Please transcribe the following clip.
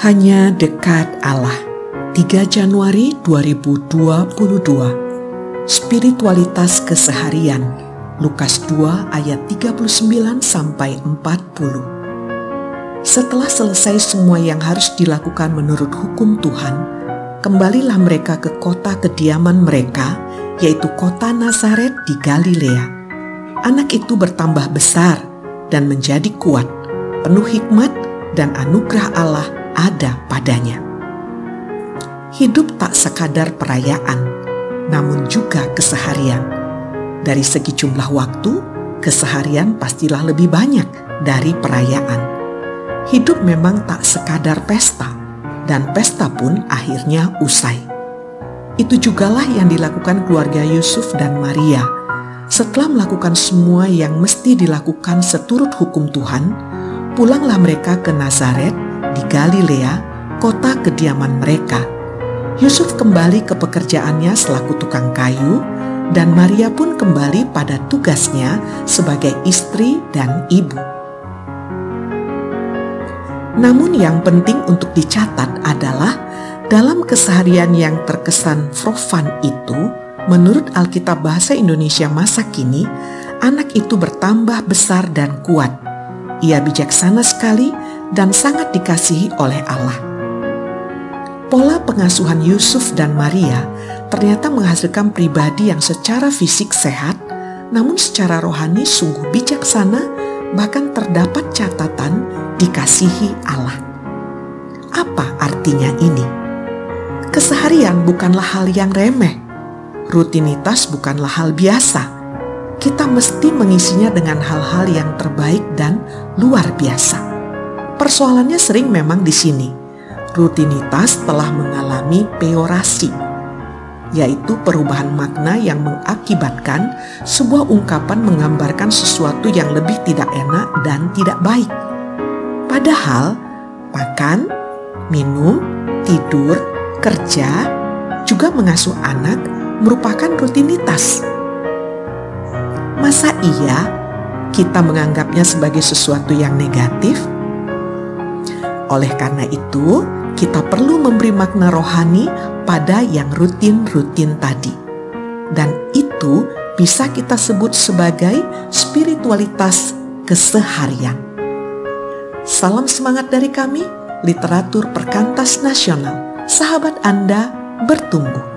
Hanya dekat Allah. 3 Januari 2022. Spiritualitas keseharian. Lukas 2 ayat 39 sampai 40. Setelah selesai semua yang harus dilakukan menurut hukum Tuhan, kembalilah mereka ke kota kediaman mereka, yaitu kota Nazaret di Galilea. Anak itu bertambah besar dan menjadi kuat, penuh hikmat dan anugerah Allah ada padanya. Hidup tak sekadar perayaan, namun juga keseharian. Dari segi jumlah waktu, keseharian pastilah lebih banyak dari perayaan. Hidup memang tak sekadar pesta, dan pesta pun akhirnya usai. Itu jugalah yang dilakukan keluarga Yusuf dan Maria. Setelah melakukan semua yang mesti dilakukan seturut hukum Tuhan, pulanglah mereka ke Nazaret di Galilea, kota kediaman mereka. Yusuf kembali ke pekerjaannya selaku tukang kayu, dan Maria pun kembali pada tugasnya sebagai istri dan ibu. Namun, yang penting untuk dicatat adalah dalam keseharian yang terkesan profan itu, menurut Alkitab Bahasa Indonesia masa kini, anak itu bertambah besar dan kuat. Ia bijaksana sekali dan sangat dikasihi oleh Allah. Pola pengasuhan Yusuf dan Maria ternyata menghasilkan pribadi yang secara fisik sehat, namun secara rohani sungguh bijaksana, bahkan terdapat catatan dikasihi Allah. Apa artinya ini? Keseharian bukanlah hal yang remeh, rutinitas bukanlah hal biasa. Kita mesti mengisinya dengan hal-hal yang terbaik dan luar biasa. Persoalannya sering memang di sini. Rutinitas telah mengalami peorasi, yaitu perubahan makna yang mengakibatkan sebuah ungkapan menggambarkan sesuatu yang lebih tidak enak dan tidak baik. Padahal, makan, minum, tidur, kerja, juga mengasuh anak merupakan rutinitas. Masa iya kita menganggapnya sebagai sesuatu yang negatif? Oleh karena itu, kita perlu memberi makna rohani pada yang rutin-rutin tadi. Dan itu bisa kita sebut sebagai spiritualitas keseharian. Salam semangat dari kami, literatur perkantas nasional. Sahabat Anda bertumbuh.